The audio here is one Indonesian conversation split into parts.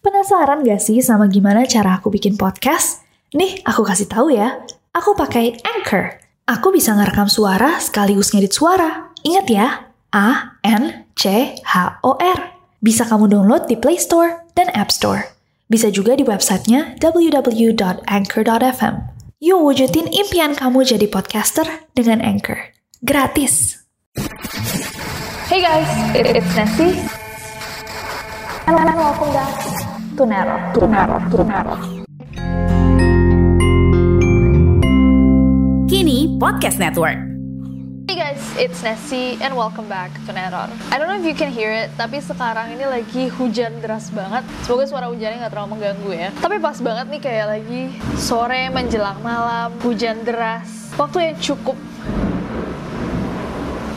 Penasaran gak sih sama gimana cara aku bikin podcast? Nih, aku kasih tahu ya. Aku pakai Anchor. Aku bisa ngerekam suara sekaligus ngedit suara. Ingat ya, A N C H O R. Bisa kamu download di Play Store dan App Store. Bisa juga di websitenya www.anchor.fm. Yuk wujudin impian kamu jadi podcaster dengan Anchor. Gratis. Hey guys, it's Nancy. And welcome back to Nero. To Nero. To Nero. Kini Podcast Network. Hey guys, it's Nessie and welcome back to Neror. I don't know if you can hear it, tapi sekarang ini lagi hujan deras banget. Semoga suara hujannya nggak terlalu mengganggu ya. Tapi pas banget nih kayak lagi sore menjelang malam, hujan deras. Waktu yang cukup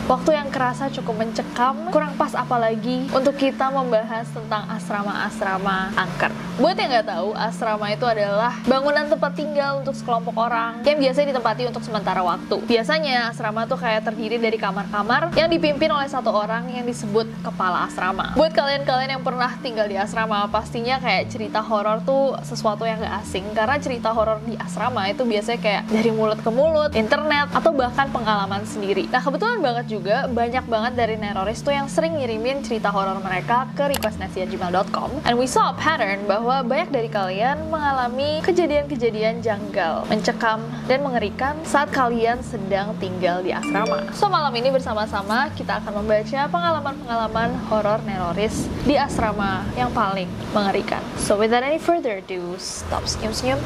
Waktu yang kerasa cukup mencekam, kurang pas apalagi untuk kita membahas tentang asrama-asrama angker. Buat yang nggak tahu, asrama itu adalah bangunan tempat tinggal untuk sekelompok orang yang biasanya ditempati untuk sementara waktu. Biasanya asrama tuh kayak terdiri dari kamar-kamar yang dipimpin oleh satu orang yang disebut kepala asrama. Buat kalian-kalian yang pernah tinggal di asrama, pastinya kayak cerita horor tuh sesuatu yang gak asing karena cerita horor di asrama itu biasanya kayak dari mulut ke mulut, internet, atau bahkan pengalaman sendiri. Nah kebetulan banget juga banyak banget dari neroris tuh yang sering ngirimin cerita horor mereka ke requestnasiagmail.com and we saw a pattern bahwa banyak dari kalian mengalami kejadian-kejadian janggal, mencekam, dan mengerikan saat kalian sedang tinggal di asrama. So malam ini bersama-sama kita akan membaca pengalaman-pengalaman horor neroris di asrama yang paling mengerikan. So without any further ado, stop senyum-senyum,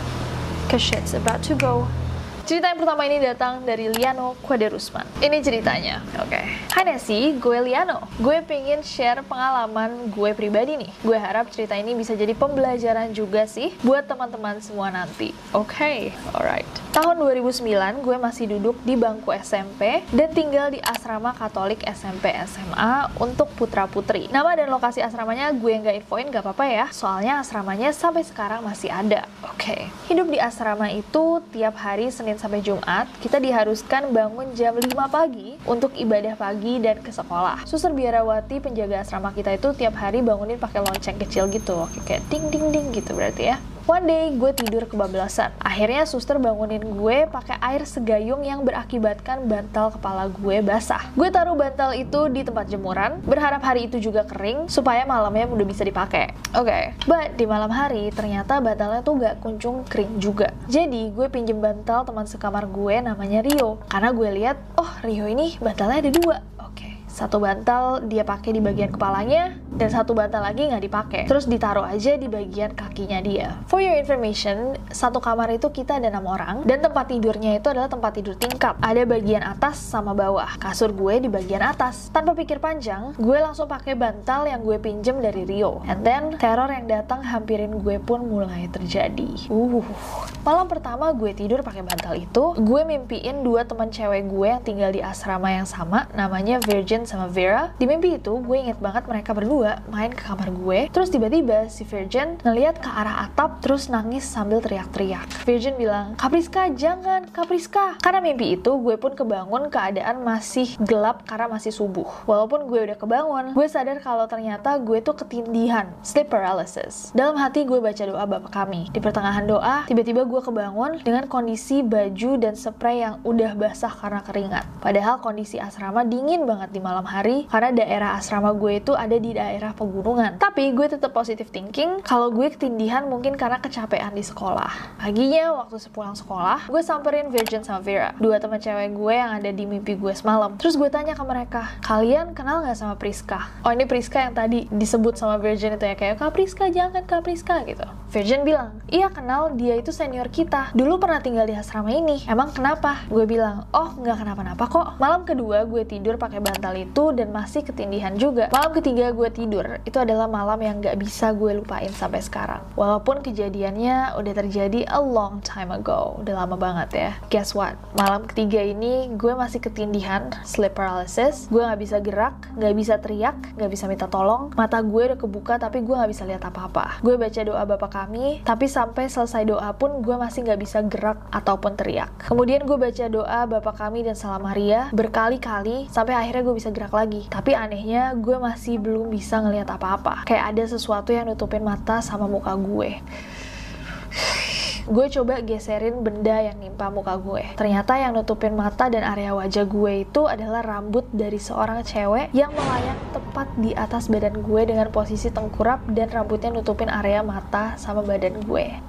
cause shit's about to go Cerita yang pertama ini datang dari Liano Quaderusman. Ini ceritanya. Oke. Okay. Hai Nesi, gue Liano. Gue pengen share pengalaman gue pribadi nih. Gue harap cerita ini bisa jadi pembelajaran juga sih buat teman-teman semua nanti. Oke, okay. alright. Tahun 2009, gue masih duduk di bangku SMP dan tinggal di asrama Katolik SMP SMA untuk putra-putri. Nama dan lokasi asramanya gue nggak infoin gak apa-apa ya, soalnya asramanya sampai sekarang masih ada. Oke. Okay. Hidup di asrama itu tiap hari Senin sampai Jumat, kita diharuskan bangun jam 5 pagi untuk ibadah pagi dan ke sekolah. Suster biarawati penjaga asrama kita itu tiap hari bangunin pakai lonceng kecil gitu, kayak ding ding ding gitu berarti ya. One day gue tidur kebablasan. Akhirnya suster bangunin gue pakai air segayung yang berakibatkan bantal kepala gue basah. Gue taruh bantal itu di tempat jemuran, berharap hari itu juga kering supaya malamnya udah bisa dipakai. Oke, okay. but di malam hari ternyata bantalnya tuh gak kunjung kering juga. Jadi gue pinjem bantal teman sekamar gue namanya Rio. Karena gue lihat, oh Rio ini bantalnya ada dua satu bantal dia pakai di bagian kepalanya dan satu bantal lagi nggak dipakai. Terus ditaruh aja di bagian kakinya dia. For your information satu kamar itu kita ada enam orang dan tempat tidurnya itu adalah tempat tidur tingkat ada bagian atas sama bawah. Kasur gue di bagian atas. Tanpa pikir panjang gue langsung pakai bantal yang gue pinjem dari Rio. And then teror yang datang hampirin gue pun mulai terjadi. Uh. Malam pertama gue tidur pakai bantal itu gue mimpiin dua teman cewek gue yang tinggal di asrama yang sama namanya Virgin sama Vera. Di mimpi itu, gue inget banget mereka berdua main ke kamar gue. Terus tiba-tiba si Virgin ngeliat ke arah atap terus nangis sambil teriak-teriak. Virgin bilang, Kapriska jangan, Kapriska. Karena mimpi itu, gue pun kebangun keadaan masih gelap karena masih subuh. Walaupun gue udah kebangun, gue sadar kalau ternyata gue tuh ketindihan, sleep paralysis. Dalam hati gue baca doa Bapak kami. Di pertengahan doa, tiba-tiba gue kebangun dengan kondisi baju dan spray yang udah basah karena keringat. Padahal kondisi asrama dingin banget di malam malam hari karena daerah asrama gue itu ada di daerah pegunungan. Tapi gue tetap positive thinking kalau gue ketindihan mungkin karena kecapean di sekolah. Paginya waktu sepulang sekolah, gue samperin Virgin sama Vera, dua teman cewek gue yang ada di mimpi gue semalam. Terus gue tanya ke mereka, kalian kenal nggak sama Priska? Oh ini Priska yang tadi disebut sama Virgin itu ya kayak Kak Priska jangan Kak Priska gitu. Virgin bilang, iya kenal dia itu senior kita. Dulu pernah tinggal di asrama ini. Emang kenapa? Gue bilang, oh nggak kenapa-napa kok. Malam kedua gue tidur pakai bantal itu dan masih ketindihan juga. Malam ketiga gue tidur, itu adalah malam yang gak bisa gue lupain sampai sekarang. Walaupun kejadiannya udah terjadi a long time ago, udah lama banget ya. Guess what? Malam ketiga ini gue masih ketindihan, sleep paralysis, gue gak bisa gerak, gak bisa teriak, gak bisa minta tolong, mata gue udah kebuka tapi gue gak bisa lihat apa-apa. Gue baca doa bapak kami, tapi sampai selesai doa pun gue masih nggak bisa gerak ataupun teriak. Kemudian gue baca doa Bapak kami dan Salam Maria berkali-kali sampai akhirnya gue bisa gerak lagi. Tapi anehnya gue masih belum bisa ngelihat apa-apa. Kayak ada sesuatu yang nutupin mata sama muka gue gue coba geserin benda yang nimpa muka gue. Ternyata yang nutupin mata dan area wajah gue itu adalah rambut dari seorang cewek yang melayang tepat di atas badan gue dengan posisi tengkurap dan rambutnya nutupin area mata sama badan gue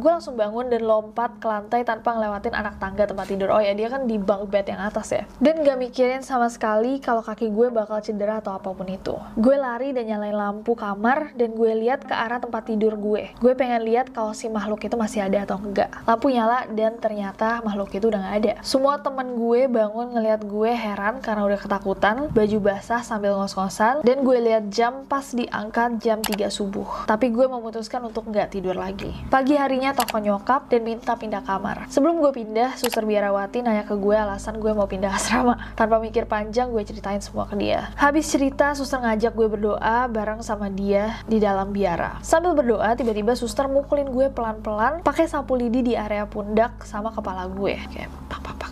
gue langsung bangun dan lompat ke lantai tanpa ngelewatin anak tangga tempat tidur. Oh ya, dia kan di bunk bed yang atas ya. Dan gak mikirin sama sekali kalau kaki gue bakal cedera atau apa pun itu. Gue lari dan nyalain lampu kamar dan gue lihat ke arah tempat tidur gue. Gue pengen lihat kalau si makhluk itu masih ada atau enggak. Lampu nyala dan ternyata makhluk itu udah gak ada. Semua temen gue bangun ngeliat gue heran karena udah ketakutan, baju basah sambil ngos-ngosan, dan gue lihat jam pas diangkat jam 3 subuh. Tapi gue memutuskan untuk nggak tidur lagi. Pagi harinya akhirnya telepon nyokap dan minta pindah kamar. Sebelum gue pindah, suster biarawati nanya ke gue alasan gue mau pindah asrama. Tanpa mikir panjang, gue ceritain semua ke dia. Habis cerita, suster ngajak gue berdoa bareng sama dia di dalam biara. Sambil berdoa, tiba-tiba suster mukulin gue pelan-pelan pakai sapu lidi di area pundak sama kepala gue. Kayak pak pak pak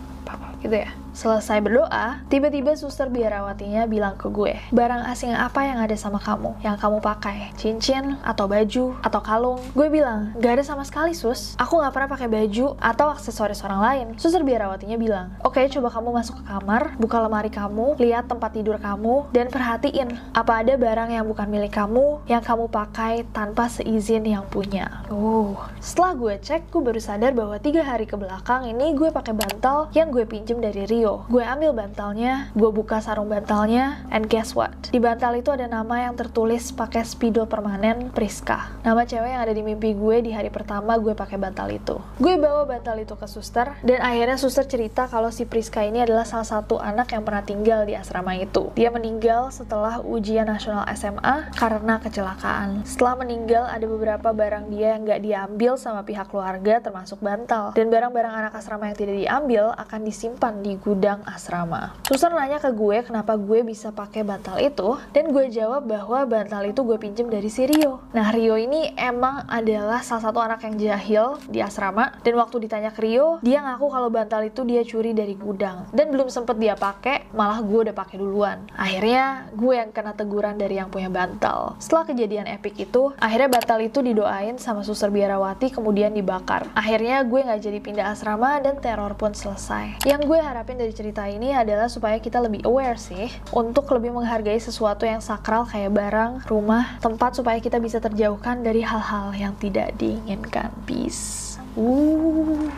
gitu ya. Selesai berdoa, tiba-tiba suster biarawatinya bilang ke gue, barang asing apa yang ada sama kamu, yang kamu pakai? Cincin, atau baju, atau kalung? Gue bilang, gak ada sama sekali sus, aku gak pernah pakai baju atau aksesoris orang lain. Suster biarawatinya bilang, oke okay, coba kamu masuk ke kamar, buka lemari kamu, lihat tempat tidur kamu, dan perhatiin, apa ada barang yang bukan milik kamu, yang kamu pakai tanpa seizin yang punya. Oh, setelah gue cek, gue baru sadar bahwa tiga hari ke belakang ini gue pakai bantal yang gue pinjem dari Rio Gue ambil bantalnya, gue buka sarung bantalnya, and guess what? Di bantal itu ada nama yang tertulis pakai spidol permanen Priska. Nama cewek yang ada di mimpi gue di hari pertama gue pakai bantal itu. Gue bawa bantal itu ke suster, dan akhirnya suster cerita kalau si Priska ini adalah salah satu anak yang pernah tinggal di asrama itu. Dia meninggal setelah ujian nasional SMA karena kecelakaan. Setelah meninggal, ada beberapa barang dia yang gak diambil sama pihak keluarga termasuk bantal. Dan barang-barang anak asrama yang tidak diambil akan disimpan di gudang asrama. Suster nanya ke gue kenapa gue bisa pakai bantal itu, dan gue jawab bahwa bantal itu gue pinjem dari si Rio. Nah, Rio ini emang adalah salah satu anak yang jahil di asrama, dan waktu ditanya ke Rio, dia ngaku kalau bantal itu dia curi dari gudang, dan belum sempet dia pakai, malah gue udah pakai duluan. Akhirnya, gue yang kena teguran dari yang punya bantal. Setelah kejadian epic itu, akhirnya bantal itu didoain sama suster biarawati kemudian dibakar. Akhirnya gue nggak jadi pindah asrama dan teror pun selesai. Yang gue harapin dari cerita ini adalah supaya kita lebih aware sih untuk lebih menghargai sesuatu yang sakral kayak barang, rumah, tempat supaya kita bisa terjauhkan dari hal-hal yang tidak diinginkan. Peace. Ooh.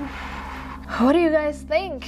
What do you guys think?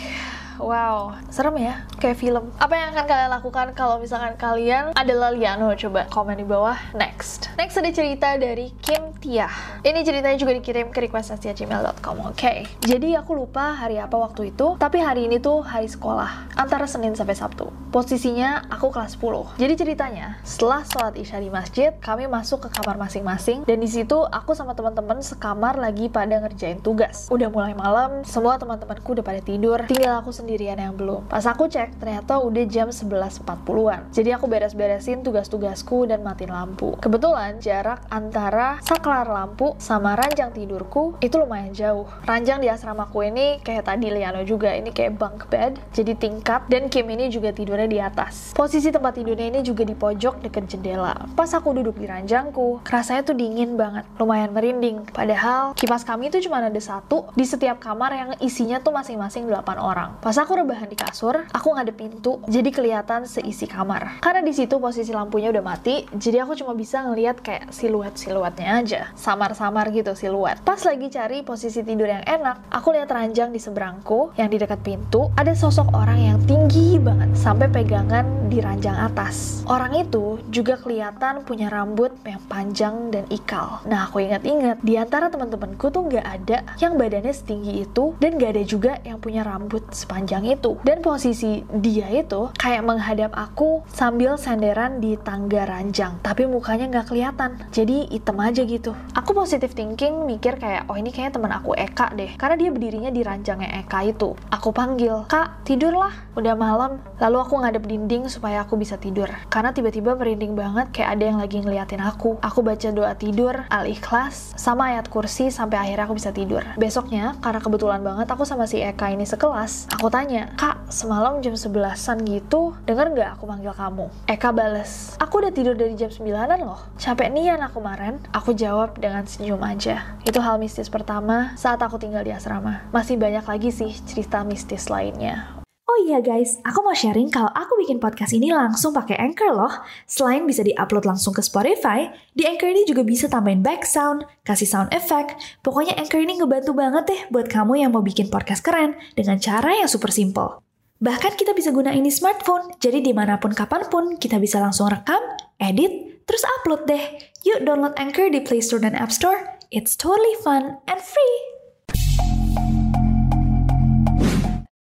Wow, serem ya, kayak film. Apa yang akan kalian lakukan kalau misalkan kalian adalah Liano? Coba komen di bawah. Next. Next ada cerita dari Kim Tia. Ini ceritanya juga dikirim ke requestasia.gmail.com. Oke. Okay. Jadi aku lupa hari apa waktu itu, tapi hari ini tuh hari sekolah. Antara Senin sampai Sabtu. Posisinya aku kelas 10. Jadi ceritanya, setelah sholat isya di masjid, kami masuk ke kamar masing-masing dan di situ aku sama teman-teman sekamar lagi pada ngerjain tugas. Udah mulai malam, semua teman-temanku udah pada tidur, tinggal aku sendirian yang belum. Pas aku cek, ternyata udah jam 11.40-an. Jadi aku beres-beresin tugas-tugasku dan matiin lampu. Kebetulan jarak antara saklar lampu sama ranjang tidurku itu lumayan jauh. Ranjang di asramaku ini kayak tadi Liano juga, ini kayak bunk bed, jadi tingkat, dan Kim ini juga tidurnya di atas. Posisi tempat tidurnya ini juga di pojok deket jendela. Pas aku duduk di ranjangku, rasanya tuh dingin banget, lumayan merinding. Padahal kipas kami itu cuma ada satu di setiap kamar yang isinya tuh masing-masing 8 orang. Pas aku rebahan di kasur, aku ngadep pintu, jadi kelihatan seisi kamar. Karena di situ posisi lampunya udah mati, jadi aku cuma bisa ngeliat kayak siluet-siluetnya aja. Samar-samar gitu siluet. Pas lagi cari posisi tidur yang enak, aku lihat ranjang di seberangku, yang di dekat pintu, ada sosok orang yang tinggi banget, sampai pegangan di ranjang atas. Orang itu juga kelihatan punya rambut yang panjang dan ikal. Nah, aku ingat-ingat, di antara teman-temanku tuh nggak ada yang badannya setinggi itu, dan nggak ada juga yang punya rambut sepanjang ranjang itu. Dan posisi dia itu kayak menghadap aku sambil senderan di tangga ranjang. Tapi mukanya nggak kelihatan. Jadi hitam aja gitu. Aku positive thinking mikir kayak, oh ini kayaknya teman aku Eka deh. Karena dia berdirinya di ranjangnya Eka itu. Aku panggil, Kak, tidurlah. Udah malam. Lalu aku ngadep dinding supaya aku bisa tidur. Karena tiba-tiba merinding banget kayak ada yang lagi ngeliatin aku. Aku baca doa tidur, al-ikhlas, sama ayat kursi sampai akhirnya aku bisa tidur. Besoknya, karena kebetulan banget aku sama si Eka ini sekelas, aku tanya, Kak, semalam jam 11-an gitu, denger nggak aku manggil kamu? Eka bales, aku udah tidur dari jam 9-an loh. Capek nian aku kemarin. Aku jawab dengan senyum aja. Itu hal mistis pertama saat aku tinggal di asrama. Masih banyak lagi sih cerita mistis lainnya. Oh iya guys, aku mau sharing kalau aku bikin podcast ini langsung pakai Anchor loh. Selain bisa diupload langsung ke Spotify, di Anchor ini juga bisa tambahin back sound, kasih sound effect. Pokoknya Anchor ini ngebantu banget deh buat kamu yang mau bikin podcast keren dengan cara yang super simple. Bahkan kita bisa gunain di smartphone, jadi di mana pun kapan pun kita bisa langsung rekam, edit, terus upload deh. Yuk download Anchor di Play Store dan App Store. It's totally fun and free.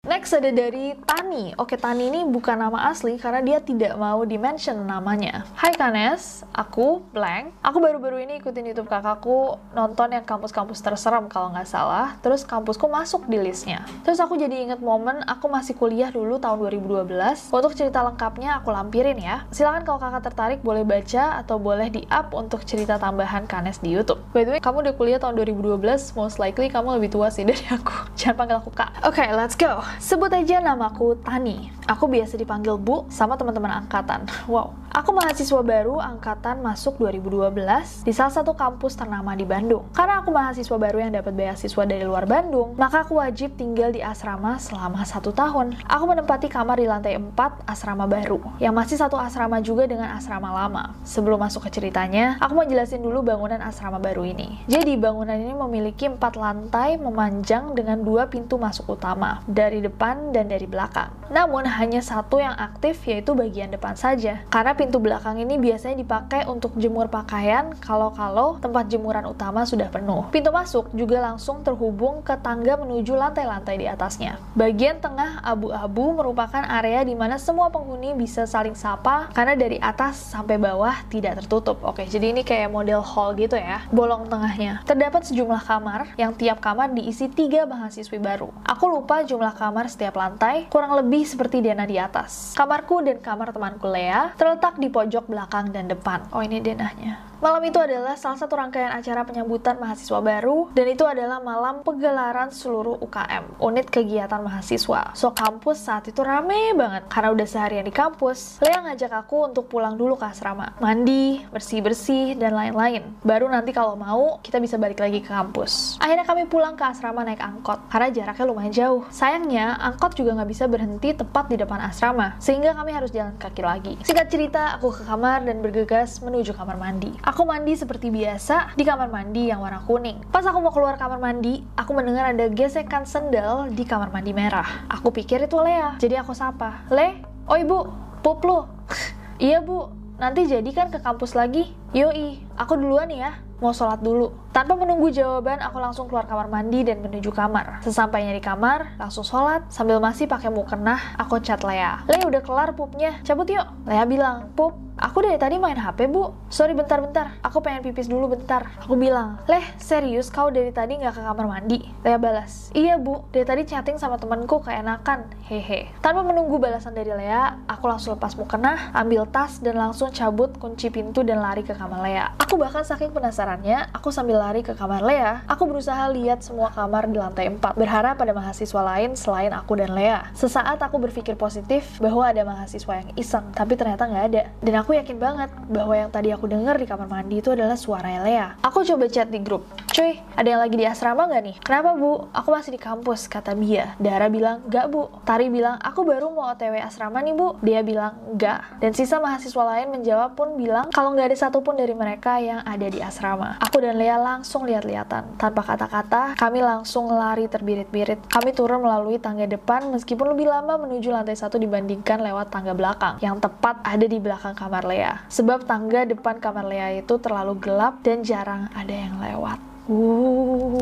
Next ada dari Tani. Oke, Tani ini bukan nama asli karena dia tidak mau di-mention namanya. Hai Kanes, aku blank. Aku baru-baru ini ikutin YouTube kakakku nonton yang kampus-kampus terserem kalau nggak salah. Terus kampusku masuk di listnya. Terus aku jadi inget momen aku masih kuliah dulu tahun 2012. Untuk cerita lengkapnya aku lampirin ya. Silahkan kalau kakak tertarik boleh baca atau boleh di-up untuk cerita tambahan Kanes di YouTube. By the way, kamu udah kuliah tahun 2012, most likely kamu lebih tua sih dari aku. Jangan panggil aku kak. Oke, okay, let's go. Sebut aja namaku Tani. Aku biasa dipanggil Bu sama teman-teman angkatan. Wow. Aku mahasiswa baru angkatan masuk 2012 di salah satu kampus ternama di Bandung. Karena aku mahasiswa baru yang dapat beasiswa dari luar Bandung, maka aku wajib tinggal di asrama selama satu tahun. Aku menempati kamar di lantai 4 asrama baru, yang masih satu asrama juga dengan asrama lama. Sebelum masuk ke ceritanya, aku mau jelasin dulu bangunan asrama baru ini. Jadi bangunan ini memiliki empat lantai memanjang dengan dua pintu masuk utama, dari depan dan dari belakang. Namun hanya satu yang aktif yaitu bagian depan saja, karena pintu belakang ini biasanya dipakai untuk jemur pakaian kalau-kalau tempat jemuran utama sudah penuh. Pintu masuk juga langsung terhubung ke tangga menuju lantai-lantai di atasnya. Bagian tengah abu-abu merupakan area di mana semua penghuni bisa saling sapa karena dari atas sampai bawah tidak tertutup. Oke, jadi ini kayak model hall gitu ya. Bolong tengahnya. Terdapat sejumlah kamar yang tiap kamar diisi tiga mahasiswi baru. Aku lupa jumlah kamar setiap lantai, kurang lebih seperti Dana di atas. Kamarku dan kamar temanku Lea terletak di pojok belakang dan depan. Oh ini denahnya. Malam itu adalah salah satu rangkaian acara penyambutan mahasiswa baru dan itu adalah malam pegelaran seluruh UKM, unit kegiatan mahasiswa. So kampus saat itu rame banget karena udah seharian di kampus. Lea ngajak aku untuk pulang dulu ke asrama, mandi, bersih-bersih dan lain-lain. Baru nanti kalau mau kita bisa balik lagi ke kampus. Akhirnya kami pulang ke asrama naik angkot karena jaraknya lumayan jauh. Sayangnya angkot juga nggak bisa berhenti tepat di depan asrama sehingga kami harus jalan kaki lagi. Singkat cerita, aku ke kamar dan bergegas menuju kamar mandi. Mandi seperti biasa di kamar mandi yang warna kuning. Pas aku mau keluar kamar mandi, aku mendengar ada gesekan sendal di kamar mandi merah. Aku pikir itu Lea, jadi aku sapa. Le, oh ibu, pup lu. iya bu, nanti jadi kan ke kampus lagi? Yoi, aku duluan ya, mau sholat dulu. Tanpa menunggu jawaban, aku langsung keluar kamar mandi dan menuju kamar. Sesampainya di kamar, langsung sholat. Sambil masih pakai mukena, aku chat Lea. Lea udah kelar pupnya, cabut yuk. Lea bilang, pup, Aku dari tadi main HP, Bu. Sorry bentar-bentar, aku pengen pipis dulu bentar. Aku bilang, Leh, serius kau dari tadi nggak ke kamar mandi? Lea balas, iya Bu, dari tadi chatting sama temanku keenakan, hehe. Tanpa menunggu balasan dari Lea, aku langsung lepas mukena, ambil tas, dan langsung cabut kunci pintu dan lari ke kamar Lea. Aku bahkan saking penasarannya, aku sambil lari ke kamar Lea, aku berusaha lihat semua kamar di lantai 4, berharap ada mahasiswa lain selain aku dan Lea. Sesaat aku berpikir positif bahwa ada mahasiswa yang iseng, tapi ternyata nggak ada. Dan aku yakin banget bahwa yang tadi aku denger di kamar mandi itu adalah suara Lea. Aku coba chat di grup. Cuy, ada yang lagi di asrama nggak nih? Kenapa bu? Aku masih di kampus, kata Bia. Dara bilang, nggak bu. Tari bilang, aku baru mau otw asrama nih bu. Dia bilang, nggak. Dan sisa mahasiswa lain menjawab pun bilang, kalau nggak ada satupun dari mereka yang ada di asrama. Aku dan Lea langsung lihat-lihatan. Tanpa kata-kata, kami langsung lari terbirit-birit. Kami turun melalui tangga depan meskipun lebih lama menuju lantai satu dibandingkan lewat tangga belakang, yang tepat ada di belakang kamar Lea. Sebab tangga depan kamar Lea itu terlalu gelap dan jarang ada yang lewat. Uh.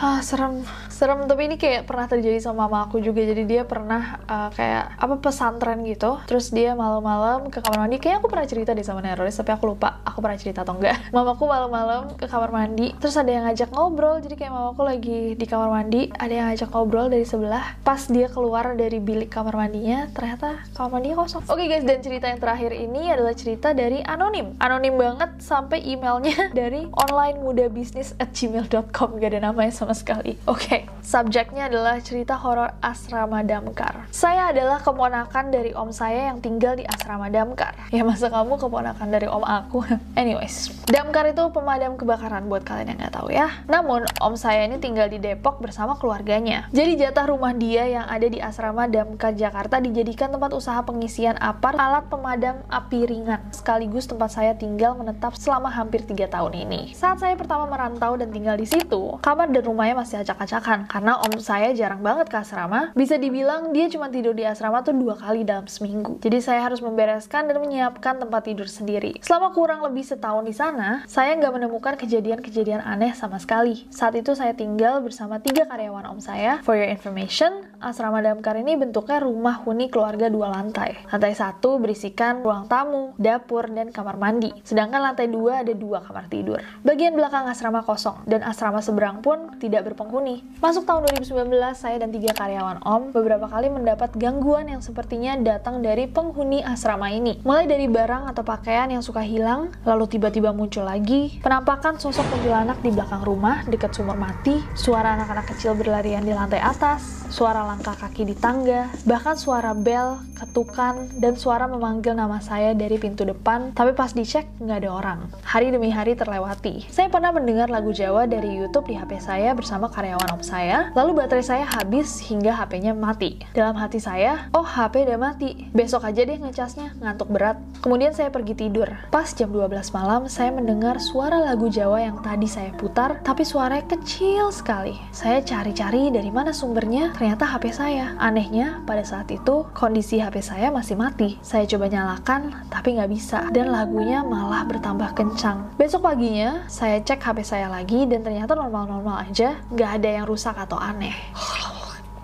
ah serem serem tapi ini kayak pernah terjadi sama mama aku juga. Jadi dia pernah uh, kayak apa pesantren gitu. Terus dia malam-malam ke kamar mandi. Kayak aku pernah cerita deh sama Neroris tapi aku lupa aku pernah cerita atau enggak. Mamaku malam-malam ke kamar mandi. Terus ada yang ngajak ngobrol. Jadi kayak mamaku lagi di kamar mandi ada yang ngajak ngobrol dari sebelah. Pas dia keluar dari bilik kamar mandinya ternyata kamar mandinya kosong. Oke okay guys dan cerita yang terakhir ini adalah cerita dari anonim. Anonim banget sampai emailnya dari online muda bisnis at gmail.com gak ada namanya sama sekali. Oke. okay. Subjeknya adalah cerita horor asrama damkar. Saya adalah keponakan dari om saya yang tinggal di asrama damkar. Ya masa kamu keponakan dari om aku? Anyways damkar itu pemadam kebakaran buat kalian yang nggak tahu ya. Namun om saya ini tinggal di Depok bersama keluarganya. Jadi jatah rumah dia yang ada di asrama damkar Jakarta dijadikan tempat usaha pengisian apar alat pemadam api ringan sekaligus tempat saya tinggal menetap selama hampir tiga tahun ini. Saat saya pertama merantau dan tinggal di situ kamar dan rumahnya masih acak-acakan karena om saya jarang banget ke asrama. Bisa dibilang dia cuma tidur di asrama tuh dua kali dalam seminggu. Jadi saya harus membereskan dan menyiapkan tempat tidur sendiri. Selama kurang lebih setahun di sana saya nggak menemukan kejadian-kejadian aneh sama sekali. Saat itu saya tinggal bersama tiga karyawan om saya. For your information asrama damkar ini bentuknya rumah huni keluarga dua lantai lantai satu berisikan ruang tamu dapur dan kamar mandi sedangkan lantai dua ada dua kamar tidur bagian belakang asrama kosong dan asrama seberang pun tidak berpenghuni. Masuk tahun 2019, saya dan tiga karyawan Om beberapa kali mendapat gangguan yang sepertinya datang dari penghuni asrama ini. Mulai dari barang atau pakaian yang suka hilang, lalu tiba-tiba muncul lagi, penampakan sosok kuntilanak di belakang rumah dekat sumur mati, suara anak-anak kecil berlarian di lantai atas, suara langkah kaki di tangga, bahkan suara bel, ketukan, dan suara memanggil nama saya dari pintu depan, tapi pas dicek nggak ada orang. Hari demi hari terlewati. Saya pernah mendengar lagu Jawa dari YouTube di HP saya bersama karyawan om saya, lalu baterai saya habis hingga HP-nya mati. Dalam hati saya, oh HP udah mati, besok aja deh ngecasnya, ngantuk berat. Kemudian saya pergi tidur. Pas jam 12 malam, saya mendengar suara lagu Jawa yang tadi saya putar, tapi suaranya kecil sekali. Saya cari-cari dari mana sumbernya, ternyata HP saya. Anehnya, pada saat itu, kondisi HP saya masih mati. Saya coba nyalakan, tapi nggak bisa. Dan lagunya malah bertambah kencang. Besok paginya, saya cek HP saya lagi dan ternyata normal-normal aja, nggak ada yang rusak atau aneh.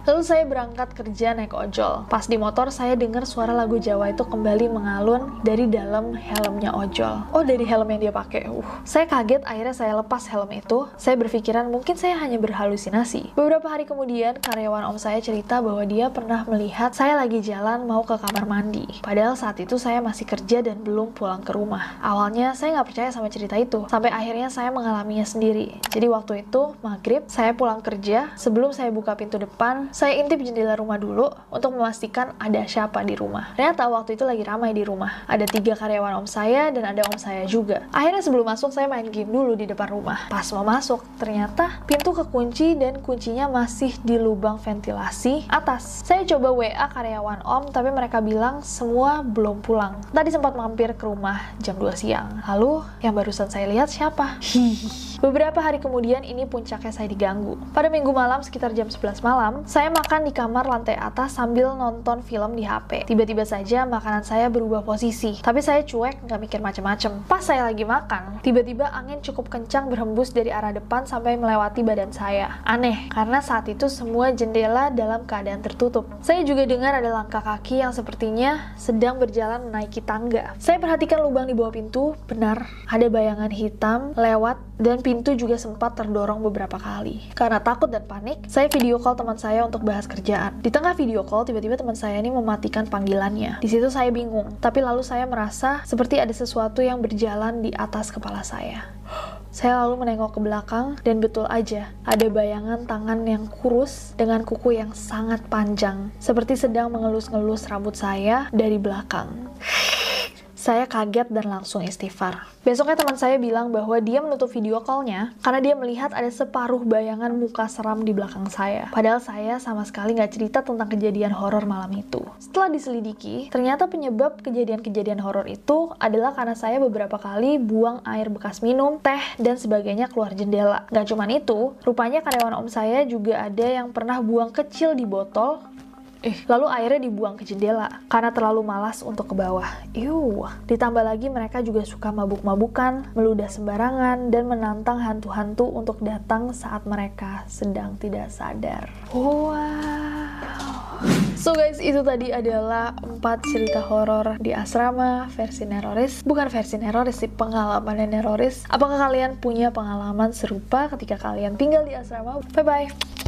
Lalu saya berangkat kerja naik ojol. Pas di motor saya dengar suara lagu Jawa itu kembali mengalun dari dalam helmnya ojol. Oh dari helm yang dia pakai. Uh. Saya kaget akhirnya saya lepas helm itu. Saya berpikiran mungkin saya hanya berhalusinasi. Beberapa hari kemudian karyawan om saya cerita bahwa dia pernah melihat saya lagi jalan mau ke kamar mandi. Padahal saat itu saya masih kerja dan belum pulang ke rumah. Awalnya saya nggak percaya sama cerita itu. Sampai akhirnya saya mengalaminya sendiri. Jadi waktu itu maghrib saya pulang kerja. Sebelum saya buka pintu depan saya intip jendela rumah dulu untuk memastikan ada siapa di rumah. Ternyata waktu itu lagi ramai di rumah. Ada tiga karyawan om saya dan ada om saya juga. Akhirnya sebelum masuk saya main game dulu di depan rumah. Pas mau masuk, ternyata pintu kekunci dan kuncinya masih di lubang ventilasi atas. Saya coba WA karyawan om, tapi mereka bilang semua belum pulang. Tadi sempat mampir ke rumah jam 2 siang. Lalu yang barusan saya lihat siapa? Hihi. Beberapa hari kemudian ini puncaknya saya diganggu. Pada minggu malam sekitar jam 11 malam, saya makan di kamar lantai atas sambil nonton film di HP. Tiba-tiba saja makanan saya berubah posisi, tapi saya cuek nggak mikir macem-macem. Pas saya lagi makan, tiba-tiba angin cukup kencang berhembus dari arah depan sampai melewati badan saya. Aneh, karena saat itu semua jendela dalam keadaan tertutup. Saya juga dengar ada langkah kaki yang sepertinya sedang berjalan menaiki tangga. Saya perhatikan lubang di bawah pintu, benar ada bayangan hitam lewat dan pintu juga sempat terdorong beberapa kali. Karena takut dan panik, saya video call teman saya untuk bahas kerjaan. Di tengah video call, tiba-tiba teman saya ini mematikan panggilannya. Di situ saya bingung, tapi lalu saya merasa seperti ada sesuatu yang berjalan di atas kepala saya. Saya lalu menengok ke belakang dan betul aja ada bayangan tangan yang kurus dengan kuku yang sangat panjang, seperti sedang mengelus-ngelus rambut saya dari belakang. Saya kaget dan langsung istighfar. Besoknya teman saya bilang bahwa dia menutup video callnya karena dia melihat ada separuh bayangan muka seram di belakang saya. Padahal saya sama sekali nggak cerita tentang kejadian horor malam itu. Setelah diselidiki, ternyata penyebab kejadian-kejadian horor itu adalah karena saya beberapa kali buang air bekas minum, teh, dan sebagainya keluar jendela. Gak cuma itu, rupanya karyawan om saya juga ada yang pernah buang kecil di botol Eh, lalu airnya dibuang ke jendela karena terlalu malas untuk ke bawah. Iuh, ditambah lagi mereka juga suka mabuk-mabukan, meludah sembarangan, dan menantang hantu-hantu untuk datang saat mereka sedang tidak sadar. Wow. So guys, itu tadi adalah empat cerita horor di asrama versi neroris. Bukan versi neroris sih, pengalaman neroris. Apakah kalian punya pengalaman serupa ketika kalian tinggal di asrama? Bye-bye!